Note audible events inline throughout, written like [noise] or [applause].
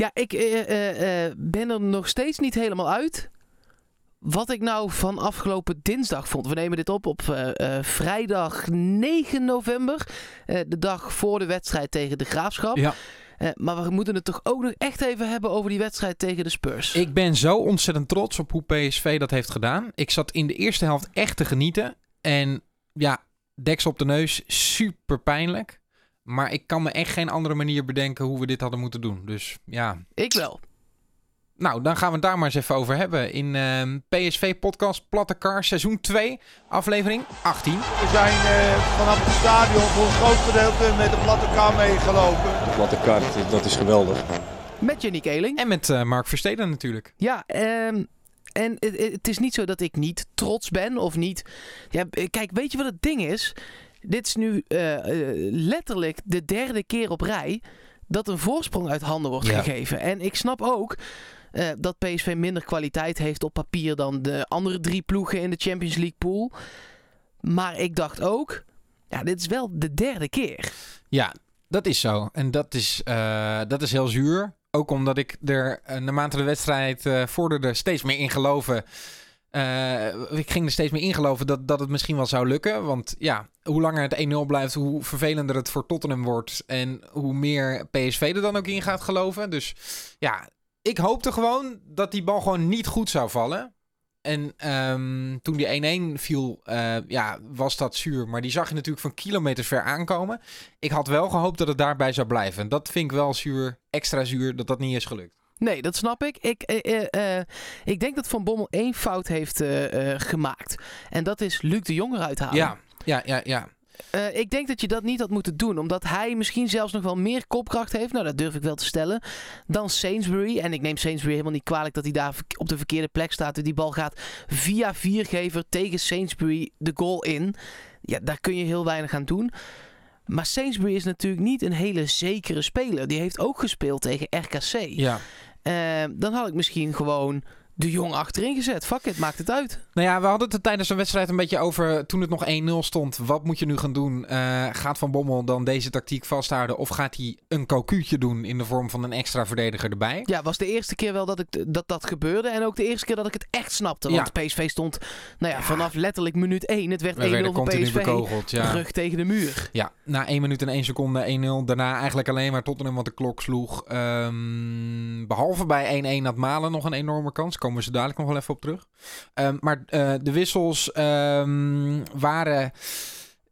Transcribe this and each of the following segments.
Ja, ik eh, eh, eh, ben er nog steeds niet helemaal uit. Wat ik nou van afgelopen dinsdag vond. We nemen dit op op vrijdag 9 november. de dag voor de wedstrijd tegen de Graafschap. Ja. Maar we moeten het toch ook nog echt even hebben over die wedstrijd tegen de Spurs. Ik ben zo ontzettend trots op hoe PSV dat heeft gedaan. Ik zat in de eerste helft echt te genieten. En ja, deksel op de neus, super pijnlijk. Maar ik kan me echt geen andere manier bedenken hoe we dit hadden moeten doen. Dus ja, Ik wel. nou dan gaan we het daar maar eens even over hebben. In ehm, PSV Podcast Platte Kar seizoen 2, aflevering 18. We zijn eh, vanaf het stadion voor een groot gedeelte met de platte kar meegelopen. De platte kaart, dat is geweldig. Met Yannick Eeling. En met eh, Mark Versteden natuurlijk. Ja, ehm, en het, het is niet zo dat ik niet trots ben of niet. Ja, eh, kijk, weet je wat het ding is? Dit is nu eh, eh, letterlijk de derde keer op rij dat een voorsprong uit handen wordt Ja. gegeven. En ik snap ook eh, dat PSV minder kwaliteit heeft op papier dan de andere drie ploegen in de Champions League pool. Maar ik dacht ook, ja, dit is wel de derde keer. Ja, dat is zo. En dat is, dat is heel zuur. Ook omdat ik er uh, naarmate de wedstrijd vorderde steeds meer in geloven. Eh, ik ging er steeds meer in geloven dat, dat het misschien wel zou lukken. Want ja, hoe langer het 1-0 blijft, hoe vervelender het voor Tottenham wordt. En hoe meer PSV er dan ook in gaat geloven. Dus ja, ik hoopte gewoon dat die bal gewoon niet goed zou vallen. En ehm, toen die 1-1 viel, uh, ja, was dat zuur. Maar die zag je natuurlijk van kilometers ver aankomen. Ik had wel gehoopt dat het daarbij zou blijven. En dat vind ik wel zuur, extra zuur, dat dat niet is gelukt. Nee, dat snap ik. Ik, eh, eh, uh, ik denk dat Van Bommel één fout heeft gemaakt. En dat is Luc de Jong eruit halen. Ja, ja, ja, ja. Uh, ik denk dat je dat niet had moeten doen. Omdat hij misschien zelfs nog wel meer kopkracht heeft. Nou, dat durf ik wel te stellen. Dan Sainsbury. En ik neem Sainsbury helemaal niet kwalijk dat hij daar op de verkeerde plek staat. Die bal gaat via viergever tegen Sainsbury de goal in. Ja, daar kun je heel weinig aan doen. Maar Sainsbury is natuurlijk niet een hele zekere speler. Die heeft ook gespeeld tegen RKC. Ja. Uh, dan had ik misschien gewoon de jong achterin gezet. Fuck it, maakt het uit. Nou ja, we hadden het tijdens de wedstrijd een beetje over toen het nog 1-0 stond. Wat moet je nu gaan doen? Uh, gaat Van Bommel dan deze tactiek vasthouden? Of gaat hij een cocuutje doen in de vorm van een extra verdediger erbij? Ja, was de eerste keer wel dat, ik, dat dat gebeurde. En ook de eerste keer dat ik het echt snapte. Want ja. PSV stond nou ja, vanaf letterlijk minuut 1. Het werd 1-0 voor PSV. Bekogeld, ja. Rug tegen de muur. Ja, na 1 minuut en 1 seconde 1-0. Daarna eigenlijk alleen maar Tottenham wat de klok sloeg. Um, behalve bij 1-1 had Malen nog een enorme kans. Komen we zo dadelijk nog wel even op terug. Um, maar de wissels um, waren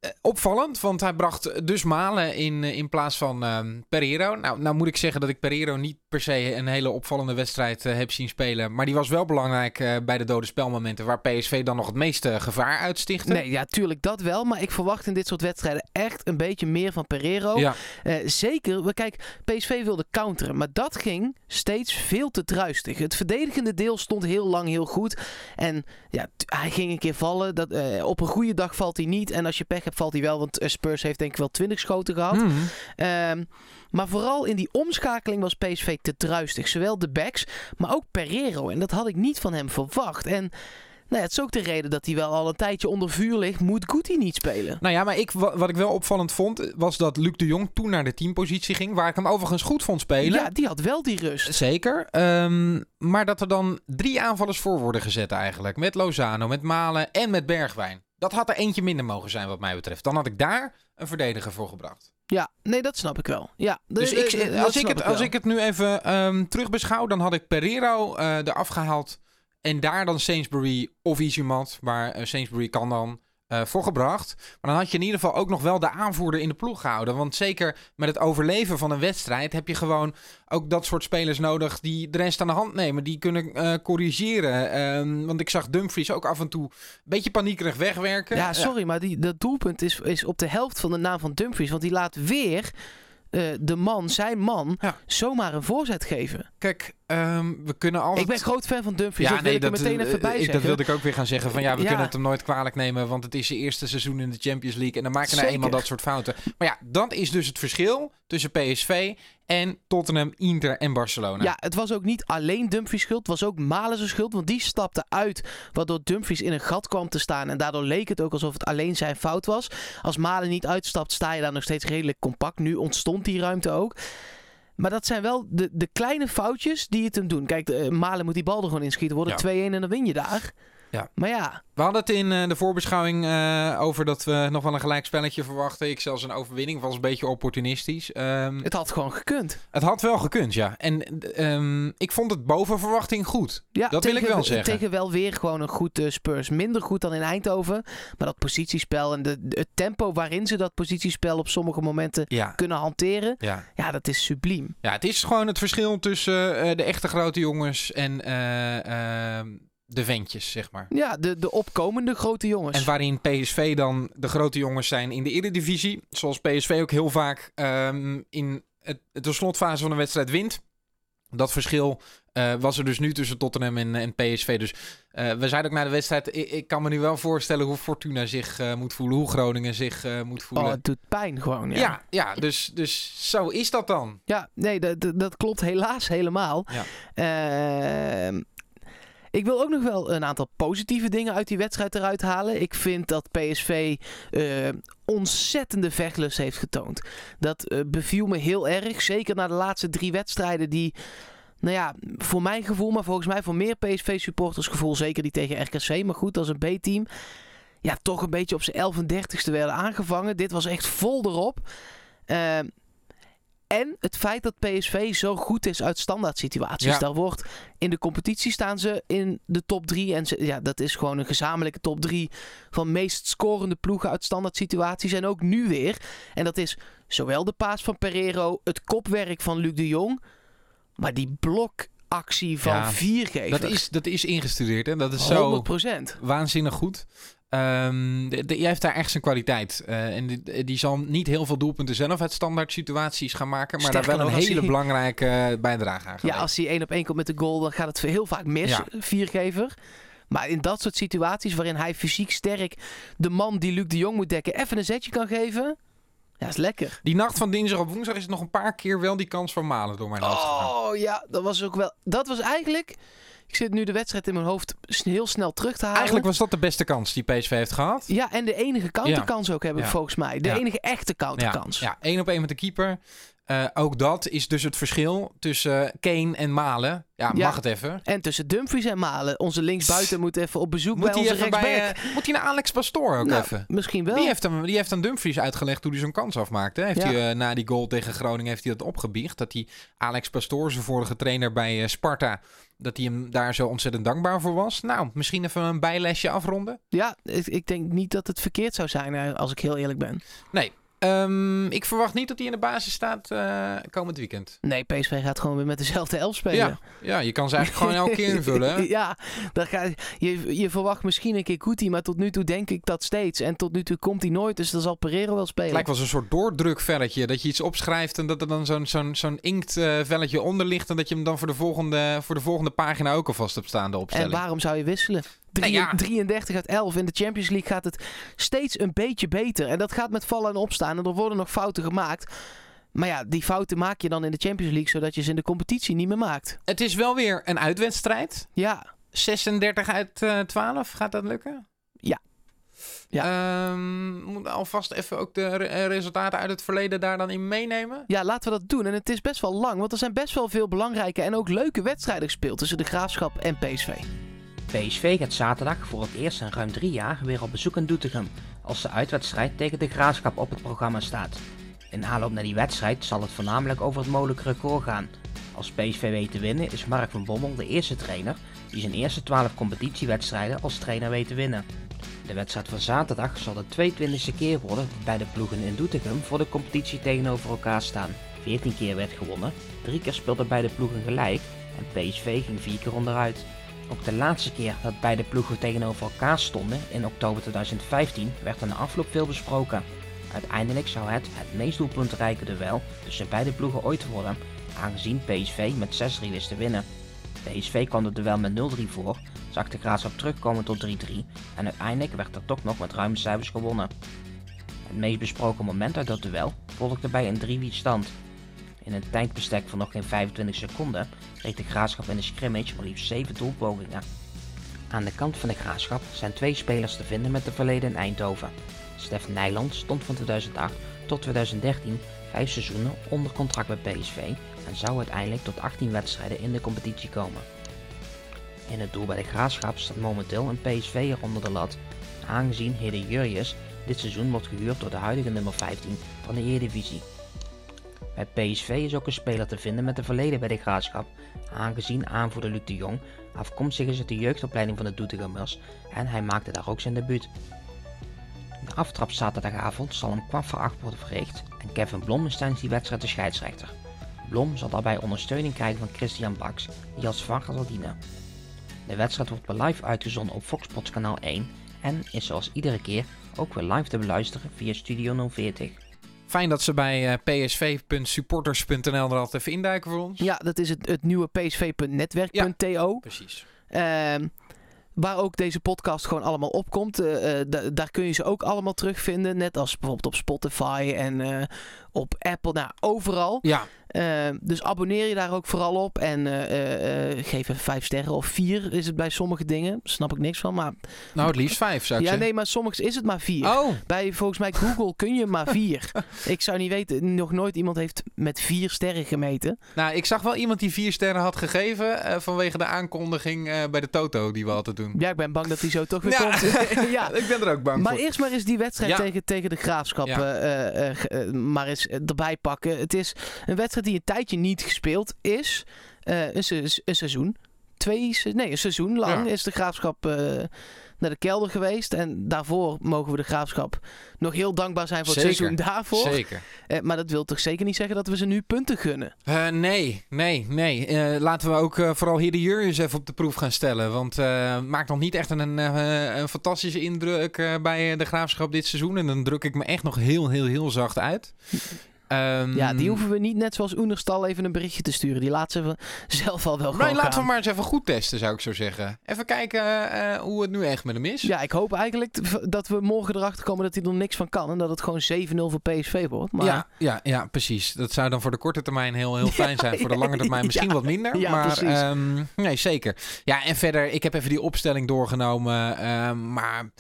uh, opvallend, want hij bracht dus Malen in, uh, in plaats van um, Pereiro. Nou, nou moet ik zeggen dat ik Pereiro niet per se een hele opvallende wedstrijd uh, heb zien spelen. Maar die was wel belangrijk uh, bij de dode spelmomenten waar PSV dan nog het meeste gevaar uitstichtte. Nee, ja, tuurlijk dat wel. Maar ik verwacht in dit soort wedstrijden echt een beetje meer van Pereiro. Ja. Uh, zeker, kijk, PSV wilde counteren. Maar dat ging steeds veel te druistig. Het verdedigende deel stond heel lang heel goed. En ja, hij ging een keer vallen. Dat, op een goede dag valt hij niet. En als je pech hebt, valt hij wel. Want Spurs heeft denk ik wel 20 schoten gehad. Mm. Maar vooral in die omschakeling was PSV te druistig. Zowel de backs, maar ook Pereiro. En dat had ik niet van hem verwacht. En nou ja, het is ook de reden dat hij wel al een tijdje onder vuur ligt. Moet Guti niet spelen? Nou ja, maar ik, wat ik wel opvallend vond, was dat Luc de Jong toen naar de teampositie ging. Waar ik hem overigens goed vond spelen. Ja, die had wel die rust. Zeker. Um, maar dat er dan drie aanvallers voor worden gezet eigenlijk. Met Lozano, met Malen en met Bergwijn. Dat had er eentje minder mogen zijn wat mij betreft. Dan had ik daar een verdediger voor gebracht. Ja, nee, dat snap ik wel. Ja, dus ik, als, ik het, ik als ik het nu even um, terug beschouw, dan had ik Pereiro uh, eraf gehaald. En daar dan Sainsbury of Izumat, waar uh, Sainsbury kan dan, uh, voor gebracht. Maar dan had je in ieder geval ook nog wel de aanvoerder in de ploeg gehouden. Want zeker met het overleven van een wedstrijd heb je gewoon ook dat soort spelers nodig die de rest aan de hand nemen. Die kunnen uh, corrigeren. Um, want ik zag Dumfries ook af en toe een beetje paniekerig wegwerken. Ja, sorry, maar die, dat doelpunt is, is op de helft van de naam van Dumfries. Want die laat weer uh, de man, zijn man, ja. zomaar een voorzet geven. Kijk, um, we kunnen altijd... Ik ben groot fan van Dumfries, ja, dat nee, wil ik dat, er meteen even bij ik. Dat wilde ik ook weer gaan zeggen. Van ja, we ja. kunnen het hem nooit kwalijk nemen, want het is zijn eerste seizoen in de Champions League. En dan maken nou eenmaal dat soort fouten. Maar ja, dat is dus het verschil tussen PSV en Tottenham, Inter en Barcelona. Ja, het was ook niet alleen Dumfries schuld, het was ook Malen zijn schuld. Want die stapte uit, waardoor Dumfries in een gat kwam te staan. En daardoor leek het ook alsof het alleen zijn fout was. Als Malen niet uitstapt, sta je daar nog steeds redelijk compact. Nu ontstond die ruimte ook. Maar dat zijn wel de, de kleine foutjes die het hem doen. Kijk, de, Malen moet die bal er gewoon inschieten. Worden Ja. 2-1 en dan win je daar. Ja. Maar ja, We hadden het in eh, de voorbeschouwing eh, over dat we nog wel een gelijkspelletje verwachten. Ik zelfs een overwinning was een beetje opportunistisch. Ehm, het had gewoon gekund. het had wel gekund, ja. En ehm, ik vond het boven verwachting goed. Ja, Dat wil ik wel zeggen. Tegen wel weer gewoon een goed eh, Spurs. Minder goed dan in Eindhoven. Maar dat positiespel en de, het tempo waarin ze dat positiespel op sommige momenten Ja, kunnen hanteren. ja. Ja, dat is subliem. ja, het is gewoon het verschil tussen de echte grote jongens en eh, ehm, de ventjes, zeg maar. Ja, de, de opkomende grote jongens. En waarin PSV dan de grote jongens zijn in de Eredivisie. Zoals PSV ook heel vaak ehm, in het, de slotfase van een wedstrijd wint. Dat verschil eh, was er dus nu tussen Tottenham en, en PSV. Dus eh, we zeiden ook na de wedstrijd... Ik, ik kan me nu wel voorstellen hoe Fortuna zich eh, moet voelen. Hoe Groningen zich moet Oh, voelen. het doet pijn gewoon. Ja, ja, ja, dus, dus zo is dat dan. Ja, nee, dat, dat, dat klopt helaas helemaal. Ja. Ik wil ook nog wel een aantal positieve dingen uit die wedstrijd eruit halen. Ik vind dat PSV eh, ontzettende vechtlust heeft getoond. Dat eh, beviel me heel erg. Zeker na de laatste drie wedstrijden die... Nou ja, voor mijn gevoel, maar volgens mij voor meer PSV-supporters gevoel, zeker die tegen RKC, maar goed, als een B-team, ja, toch een beetje op zijn 1130ste werden aangevangen. Dit was echt vol erop. Ehm, en het feit dat PSV zo goed is uit standaard situaties. Ja. Daar wordt in de competitie staan ze in de top 3. En ze, ja, dat is gewoon een gezamenlijke top 3 van meest scorende ploegen uit standaard situaties. En ook nu weer. En dat is zowel de paas van Pereiro, het kopwerk van Luc de Jong. Maar die blokactie van Ja, Viergever. Dat is, dat is ingestudeerd, hè? Dat is zo 100%. waanzinnig goed. De, de- jij heeft daar echt zijn kwaliteit. Eh, en die, die zal niet heel veel doelpunten zelf uit standaard situaties gaan maken. Maar daar wel een hele hij- belangrijke eh, bijdrage aan Ja, als hij één op één komt met de goal, dan gaat het heel vaak mis, Ja. viergever. Maar in dat soort situaties waarin hij fysiek sterk de man die Luc de Jong moet dekken even een zetje kan geven. Ja, is lekker. Die nacht van dinsdag op woensdag is nog een paar keer wel die kans van Malen door mijn hoofd gegaan. Oh ja, dat was ook wel. Dat was eigenlijk. Ik zit nu de wedstrijd in mijn hoofd heel snel terug te halen. Eigenlijk was dat de beste kans die PSV heeft gehad. Ja, en de enige counterkans ook heb ik Ja. volgens mij. De Ja. enige echte Ja, counterkans. ja, één op één met de keeper. Eh, ook dat is dus het verschil tussen Kane en Malen. Ja, Ja. mag het even. En tussen Dumfries en Malen. Onze linksbuiten moet even op bezoek Moet bij onze rechtsback. bij, eh, moet hij naar Alex Pastoor ook Nou, even? Misschien wel. Die heeft, hem, die heeft aan Dumfries uitgelegd hoe hij zo'n kans afmaakte. Heeft Ja. hij, eh, na die goal tegen Groningen heeft hij dat opgebiecht. Dat hij Alex Pastoor, zijn vorige trainer bij Sparta, dat hij hem daar zo ontzettend dankbaar voor was. Nou, misschien even een bijlesje afronden. Ja, ik, ik denk niet dat het verkeerd zou zijn, als ik heel eerlijk ben. Nee, ehm, ik verwacht niet dat hij in de basis staat eh, komend weekend. Nee, PSV gaat gewoon weer met dezelfde elf spelen. Ja, ja, je kan ze eigenlijk gewoon elke keer invullen. hè? [laughs] ja, dan ga, je, je verwacht misschien een keer Guti, maar tot nu toe denk ik dat steeds. En tot nu toe komt hij nooit, dus dan zal Pereiro wel Het spelen. lijkt wel zo'n soort doordrukvelletje. Dat je iets opschrijft en dat er dan zo'n zo'n zo'n inktvelletje onder ligt. En dat je hem dan voor de volgende, voor de volgende pagina ook alvast op staande en opstelling. waarom zou je wisselen? Drie- Nou ja. 33 uit 11. In de Champions League gaat het steeds een beetje beter. En dat gaat met vallen en opstaan. En er worden nog fouten gemaakt. Maar ja, die fouten maak je dan in de Champions League, zodat je ze in de competitie niet meer maakt. Het is wel weer een uitwedstrijd. Ja, 36 uit eh 12, gaat dat lukken? Ja. Ehm, moet alvast even ook de re- eh, resultaten uit het verleden daar dan in meenemen. Ja, laten we dat doen. En het is best wel lang, want er zijn best wel veel belangrijke en ook leuke wedstrijden gespeeld tussen de Graafschap en PSV. PSV gaat zaterdag voor het eerst in ruim drie jaar weer op bezoek in Doetinchem, als de uitwedstrijd tegen de Graafschap op het programma staat. In aanloop naar die wedstrijd zal het voornamelijk over het mogelijke record gaan. Als PSV weet te winnen is Mark van Bommel de eerste trainer die zijn eerste 12 competitiewedstrijden als trainer weet te winnen. De wedstrijd van zaterdag zal de 22e keer worden dat beide ploegen in Doetinchem voor de competitie tegenover elkaar staan. 14 keer werd gewonnen, 3 keer speelden beide ploegen gelijk en PSV ging 4 keer onderuit. Ook de laatste keer dat beide ploegen tegenover elkaar stonden, in oktober 2015, werd er na afloop veel besproken. Uiteindelijk zou het het meest doelpuntrijke duel tussen beide ploegen ooit worden, aangezien PSV met 6-3 wist te winnen. PSV kwam het duel met 0-3 voor, zag de graafschap terugkomen tot 3-3 en uiteindelijk werd er toch nog met ruime cijfers gewonnen. Het meest besproken moment uit dat duel volgde bij een 3-wiet stand. In een tijdbestek van nog geen 25 seconden kreeg de graafschap in de scrimmage maar liefst 7 doelpogingen. Aan de kant van de graafschap zijn twee spelers te vinden met de verleden in Eindhoven. Stef Nijland stond van 2008 tot 2013 vijf seizoenen onder contract bij PSV en zou uiteindelijk tot 18 wedstrijden in de competitie komen. In het doel bij de Graafschap staat momenteel een PSV onder de lat, aangezien Hede Jurjes dit seizoen wordt gehuurd door de huidige nummer 15 van de Eredivisie. Bij PSV is ook een speler te vinden met een verleden bij de Graafschap, aangezien aanvoerder Luc de Jong afkomstig is uit de jeugdopleiding van de Doetinchemmers en hij maakte daar ook zijn debuut. De aftrap zaterdagavond zal om kwart voor worden verricht en Kevin Blom is tijdens die wedstrijd de scheidsrechter. Blom zal daarbij ondersteuning krijgen van Christian Baks, die als vanger zal dienen. De wedstrijd wordt live uitgezonden op Fox Sports kanaal 1 en is zoals iedere keer ook weer live te beluisteren via Studio 040. Fijn dat ze bij eh, psv.supporters.nl er altijd even induiken voor ons. Ja, dat is het, het nieuwe psv.netwerk.to. Precies. Ehm, waar ook deze podcast gewoon allemaal opkomt. Eh, eh, da- daar kun je ze ook allemaal terugvinden. Net als bijvoorbeeld op Spotify en op Apple. Nou, overal. Ja, Ehm, dus abonneer je daar ook vooral op. En eh, eh, eh, geef even vijf sterren of vier is het bij sommige dingen. Snap ik niks van. Maar nou het liefst vijf zou ik ja, zeggen. nee, maar soms is het maar vier. Oh, Bij volgens mij Google kun je maar vier. [laughs] ik zou niet weten, nog nooit iemand heeft met vier sterren gemeten. nou ik zag wel iemand die vier sterren had gegeven vanwege de aankondiging bij de Toto die we altijd doen. Ja, ik ben bang dat die zo toch weer Ja. komt. [laughs] ja. Ik ben er ook bang Maar voor. eerst maar eens die wedstrijd Ja. tegen, tegen de Graafschap Ja. maar eens erbij pakken. Het is een wedstrijd die een tijdje niet gespeeld is. Eh, een, se- een seizoen. Twee, se- nee, een seizoen lang Ja. is de Graafschap eh, naar de kelder geweest. En daarvoor mogen we de Graafschap nog heel dankbaar zijn voor het seizoen daarvoor. Zeker. Eh, maar dat wil toch zeker niet zeggen dat we ze nu punten gunnen. Nee, nee, nee. Laten we ook vooral hier de Jurjens even op de proef gaan stellen. Want maakt nog niet echt een, een fantastische indruk bij de Graafschap dit seizoen. En dan druk ik me echt nog heel, heel, heel zacht uit. Ehm, Ja, die hoeven we niet net zoals Oenerstal even een berichtje te sturen. Die laat ze [laughs] zelf al wel Nee, laten we maar eens even goed testen, zou ik zo zeggen. Even kijken eh, hoe het nu echt met hem is. Ja, ik hoop eigenlijk dat we morgen erachter komen dat hij er niks van kan. En dat het gewoon 7-0 voor PSV wordt. Maar Ja, ja, ja, precies. Dat zou dan voor de korte termijn heel, heel fijn [laughs] zijn. Voor de lange termijn [laughs] misschien ja. wat minder. Ja, maar precies. ehm, nee, zeker. Ja, en verder, ik heb even die opstelling doorgenomen. ehm, maar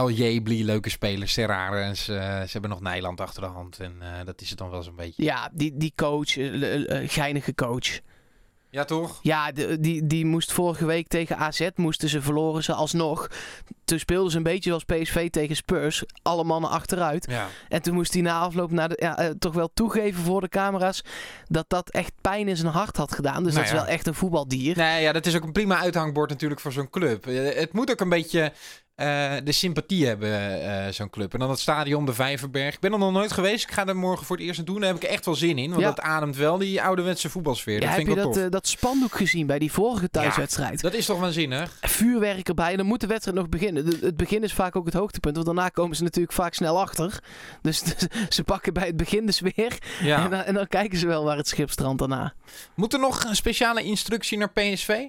LJ, Blie, leuke spelers. Serrarens, eh ze hebben nog Nijland achter de hand. En eh, dat is het dan wel zo'n beetje. ja die, die coach, eh, geinige coach. Ja, toch? Ja, de- die, die moest vorige week tegen AZ, moesten ze verloren ze alsnog. Toen speelden ze een beetje zoals PSV tegen Spurs. Alle mannen achteruit. Ja. En toen moest hij na afloop naar de, ja, toch wel toegeven voor de camera's... dat dat echt pijn in zijn hart had gedaan. Dus Nou dat is wel echt een voetbaldier. Nee, ja, dat is ook een prima uithangbord natuurlijk voor zo'n club. Het moet ook een beetje eh, de sympathie hebben, eh, zo'n club. En dan het stadion, de Vijverberg. Ik ben er nog nooit geweest. Ik ga er morgen voor het eerst naartoe. Daar heb ik echt wel zin in. Want Ja. dat ademt wel die ouderwetse voetbalsfeer. Ja, dat heb vind je ik wel dat, eh, dat spandoek gezien bij die vorige thuiswedstrijd? Dat is toch waanzinnig? vuurwerk erbij. En dan moet de wedstrijd nog beginnen. De- het begin is vaak ook het hoogtepunt. Want daarna komen ze natuurlijk vaak snel achter. Dus [laughs] ze pakken bij het begin de sfeer. En, Ja. dan, en dan kijken ze wel waar het schip strandt daarna. Moet er nog een speciale instructie naar PSV?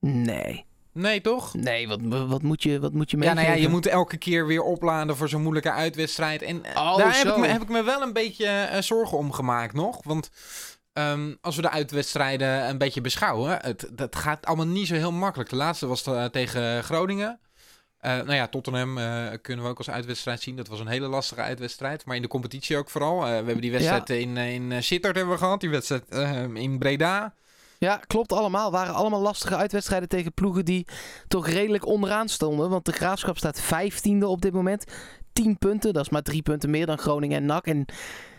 Nee. Nee, toch? Nee, wat, wat, moet, je, wat moet je Ja, meegeven? nou ja, je moet elke keer weer opladen voor zo'n moeilijke uitwedstrijd. En eh, Oh, daar heb ik, me, heb ik me wel een beetje eh, zorgen om gemaakt nog. Want ehm, als we de uitwedstrijden een beetje beschouwen, het, dat gaat allemaal niet zo heel makkelijk. De laatste was eh, tegen Groningen. Nou ja, Tottenham kunnen we ook als uitwedstrijd zien. Dat was een hele lastige uitwedstrijd. Maar in de competitie ook vooral. We hebben die wedstrijd in, in Sittard hebben we gehad. Die wedstrijd eh, in Breda. Ja, klopt allemaal. Waren allemaal lastige uitwedstrijden tegen ploegen die toch redelijk onderaan stonden. Want de Graafschap staat vijftiende op dit moment. 10 punten, dat is maar drie punten meer dan Groningen en NAC. En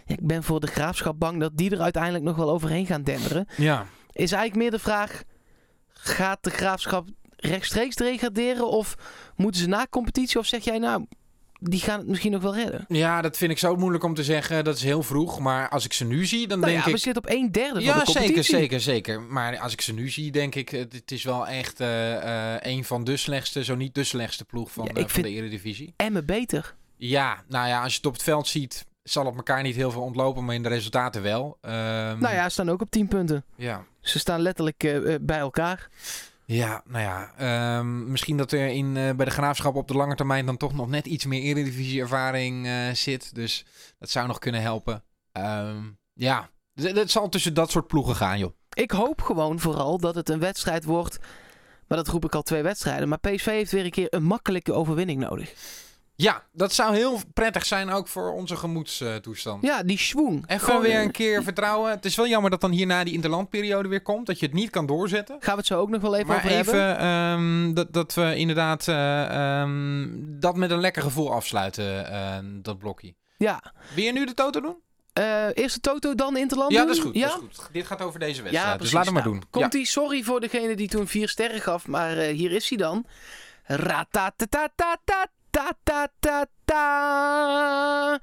ik ben voor de Graafschap bang dat die er uiteindelijk nog wel overheen gaan denderen. Ja. is eigenlijk meer de vraag: gaat de graafschap rechtstreeks degraderen? Of moeten ze na competitie? Of zeg jij nou, die gaan het misschien nog wel redden? ja, dat vind ik zo moeilijk om te zeggen. Dat is heel vroeg. Maar als ik ze nu zie, dan Nou denk ja, ik... we zitten op een derde van Ja, de competitie. zeker, zeker, zeker. Maar als ik ze nu zie, denk ik, het, is wel echt eh, eh, een van de slechtste, zo niet de slechtste ploeg van, Ja, eh, ik van vind- de Eredivisie. Emmen beter. Ja, nou ja, als je het op het veld ziet, zal het elkaar niet heel veel ontlopen, maar in de resultaten wel. Ehm, Nou ja, ze staan ook op 10 punten. ja. Ze staan letterlijk bij elkaar. Ja, nou ja, ehm, misschien dat er in, eh, bij de graafschap op de lange termijn dan toch nog net iets meer Eredivisie-ervaring eh, zit. Dus dat zou nog kunnen helpen. Ehm, ja, het zal tussen dat soort ploegen gaan, joh. Ik hoop gewoon vooral dat het een wedstrijd wordt. Maar dat roep ik al twee wedstrijden. Maar PSV heeft weer een keer een makkelijke overwinning nodig. Ja, dat zou heel prettig zijn ook voor onze gemoedstoestand. Ja, die schwung. Even Gewoon, weer een keer vertrouwen. Het is wel jammer dat dan hierna die interlandperiode weer komt. Dat je het niet kan doorzetten. Gaan we het zo ook nog wel even maar over hebben. even ehm, dat, dat we inderdaad eh, ehm, dat met een lekker gevoel afsluiten, eh, dat blokje. Ja. Wil je nu de toto doen? Eh, eerst de Toto, dan de Interland Ja, dat is goed. Ja? Dat is goed. Dit gaat over deze Ja, wedstrijd. precies. dus laten we maar Nou, doen. Komt ie? Sorry voor degene die toen vier sterren gaf, maar eh, hier is hij dan. Ta ta ta ta.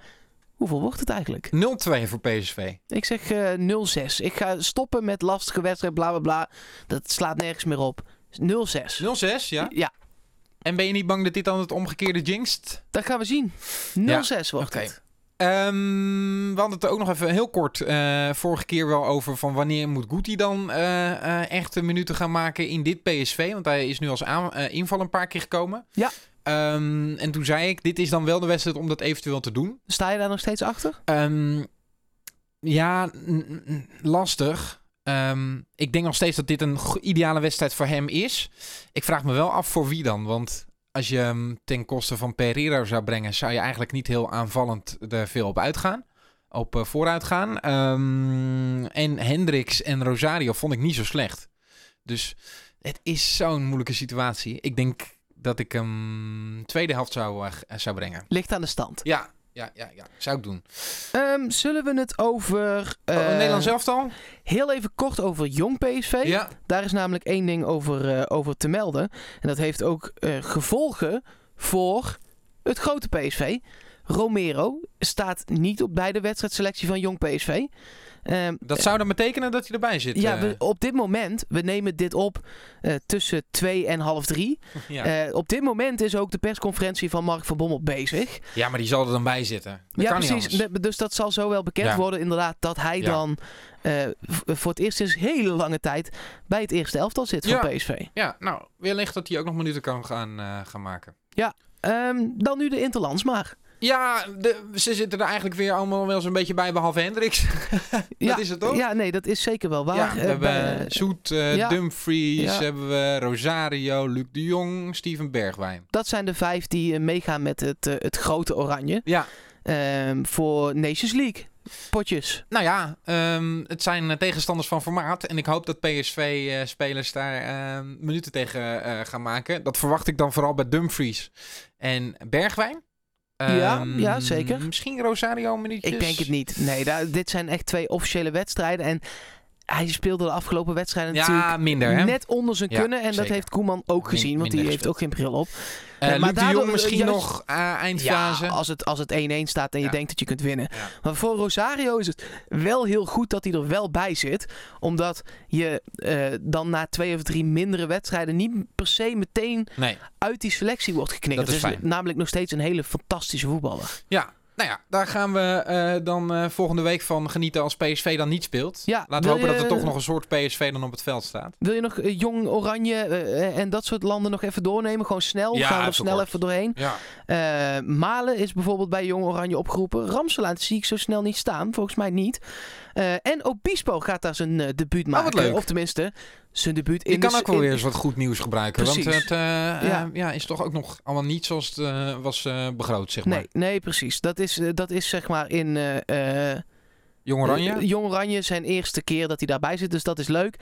Hoeveel wordt het eigenlijk? 0-2 voor PSV. Ik zeg eh, uh, 0-6. Ik ga stoppen met lastige wedstrijd, bla bla bla. Dat slaat nergens meer op. 0-6. 0-6, ja? Ja. En ben je niet bang dat dit dan het omgekeerde jinxt? Dat gaan we zien. 0-6 wordt het. Um, we hadden het ook nog even heel kort uh, vorige keer wel over van wanneer moet Guti dan uh, uh, echt minuten gaan maken in dit PSV. Want hij is nu als inval een paar keer gekomen. Ja. Ehm, en toen zei ik, dit is dan wel de wedstrijd om dat eventueel te doen. Sta je daar nog steeds achter? Ehm, ja, lastig. Ehm, ik denk nog steeds dat dit een ideale wedstrijd voor hem is. Ik vraag me wel af voor wie dan. Want als je hem ten koste van Pereira zou brengen, zou je eigenlijk niet heel aanvallend er veel op uitgaan. Op eh, vooruit gaan. En Hendricks en Rosario vond ik niet zo slecht. Dus het is zo'n moeilijke situatie. Ik denk dat ik hem tweede helft zou, eh, g- zou brengen. Ligt aan de stand. Ja, ja, ja, ja. Zou ik doen. Ehm, zullen we het over... Oh, eh, Nederland zelf al? Heel even kort over jong PSV. Ja. Daar is namelijk één ding over, eh, over te melden. En dat heeft ook eh, gevolgen voor het grote PSV. Romero staat niet op bij de wedstrijdselectie van jong PSV. Ehm, Dat zou dan betekenen dat hij erbij zit. ja, eh. we, op dit moment, we nemen dit op eh, tussen twee en half drie. ja. Eh, op dit moment is ook de persconferentie van Mark van Bommel bezig. ja, maar die zal er dan bij zitten. Dat ja, kan precies. Dus dat zal zo wel bekend Ja. worden, inderdaad, dat hij Ja. dan voor het eerst sinds hele lange tijd bij het eerste elftal zit van Ja. PSV. Ja, nou, wellicht dat hij ook nog minuten kan gaan, gaan maken. Ehm, dan nu de Interlands maar. Ja, de, ze zitten er eigenlijk weer allemaal wel zo'n beetje bij, behalve Hendricks. [laughs] ja, dat is het toch? Ja, nee, dat is zeker wel waar. Ja, we Eh, hebben bij- Zoet, eh, ja. Dumfries, Ja. hebben we Rosario, Luc de Jong, Steven Bergwijn. dat zijn de vijf die eh, meegaan met het, eh, het grote oranje. Ja, Ehm, voor Nations League. Potjes. nou ja, ehm, het zijn eh, tegenstanders van formaat. En ik hoop dat PSV-spelers daar ehm, minuten tegen eh, gaan maken. Dat verwacht ik dan vooral bij Dumfries en Bergwijn. Ja, Ehm, ja, zeker. Misschien Rosario minuutjes. Ik denk het niet. Nee, daar, dit zijn echt twee officiële wedstrijden. En hij speelde de afgelopen wedstrijden Ja, natuurlijk minder hè. net onder zijn Ja, kunnen. En dat heeft Koeman ook Min- gezien, want die heeft ook geen bril op. Eh, maar daardoor, Jong misschien juist- nog eh, eindfase. Ja, als het, als het 1-1 staat en je denkt dat je kunt winnen. Maar voor Rosario is het wel heel goed dat hij er wel bij zit. Omdat je eh, dan na twee of drie mindere wedstrijden niet per se meteen Nee, uit die selectie wordt geknikkerd. Dat is fijn. namelijk nog steeds een hele fantastische voetballer. ja. Nou ja, daar gaan we eh, dan eh, volgende week van genieten als PSV dan niet speelt. Ja, Laten we hopen je- dat er toch nog een soort PSV dan op het veld staat. Wil je nog eh, Jong, Oranje en dat soort landen nog even doornemen? Gewoon snel? Ja, gaan we er snel kort. even doorheen? Ja. Malen is bijvoorbeeld bij Jong Oranje opgeroepen. Ramselaar zie ik zo snel niet staan. Volgens mij niet. Eh, en Obispo gaat daar zijn eh, debuut maken. Oh, wat leuk. Of tenminste, zijn debuut in Je kan de... ook wel weer eens wat goed nieuws gebruiken. Precies. Want het eh, Ja. is toch ook nog allemaal niet zoals het was begroot, zeg maar. Nee, nee, precies. Dat is, dat is zeg maar in... Jong Oranje? Jong Oranje zijn eerste keer dat hij daarbij zit. Dus dat is leuk.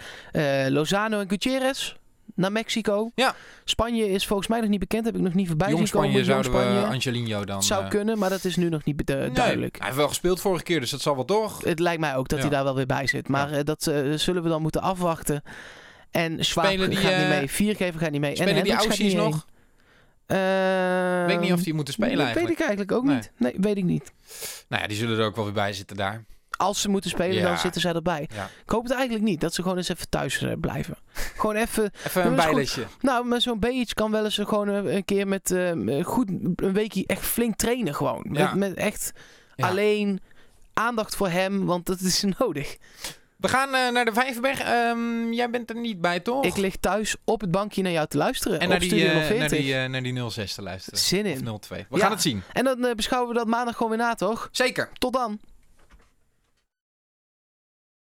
Lozano en Gutierrez naar Mexico. Ja. Spanje is volgens mij nog niet bekend. Heb ik nog niet voorbij Jong zien komen. Spanje zouden Jong we. Angelino dan... Het zou eh, kunnen, maar dat is nu nog niet eh, nee, duidelijk. Hij heeft wel gespeeld vorige keer, dus dat zal wel toch. Het lijkt mij ook dat Ja. hij daar wel weer bij zit. Maar eh, dat zullen we dan moeten afwachten. En Schwab Spelen die, gaat niet mee. Viergever gaat niet mee. Spelen en die gaat Aussies nog? Eh, weet ik niet of die moeten spelen dat eigenlijk. weet ik eigenlijk ook Nee. niet. Nee, weet ik niet. Nou ja, die zullen er ook wel weer bij zitten daar. Als ze moeten spelen, Ja. dan zitten zij erbij. Ja. Ik hoop het eigenlijk niet. Dat ze gewoon eens even thuis eh, blijven. gewoon even... [laughs] Even een bijlesje. Nou, met zo'n beetje kan wel eens gewoon eh, een keer met eh, goed een weekje echt flink trainen gewoon. Ja. Met, met echt alleen aandacht voor hem, want dat is [laughs] nodig. We gaan eh, naar de Vijverberg. Ehm, jij bent er niet bij, toch? Ik lig thuis op het bankje naar jou te luisteren. en op naar die, eh, 040. naar, die, eh, naar die 06 te luisteren. Zin in. Of 02. We Ja. gaan het zien. En dan eh, beschouwen we dat maandag gewoon weer na, toch? Zeker. Tot dan.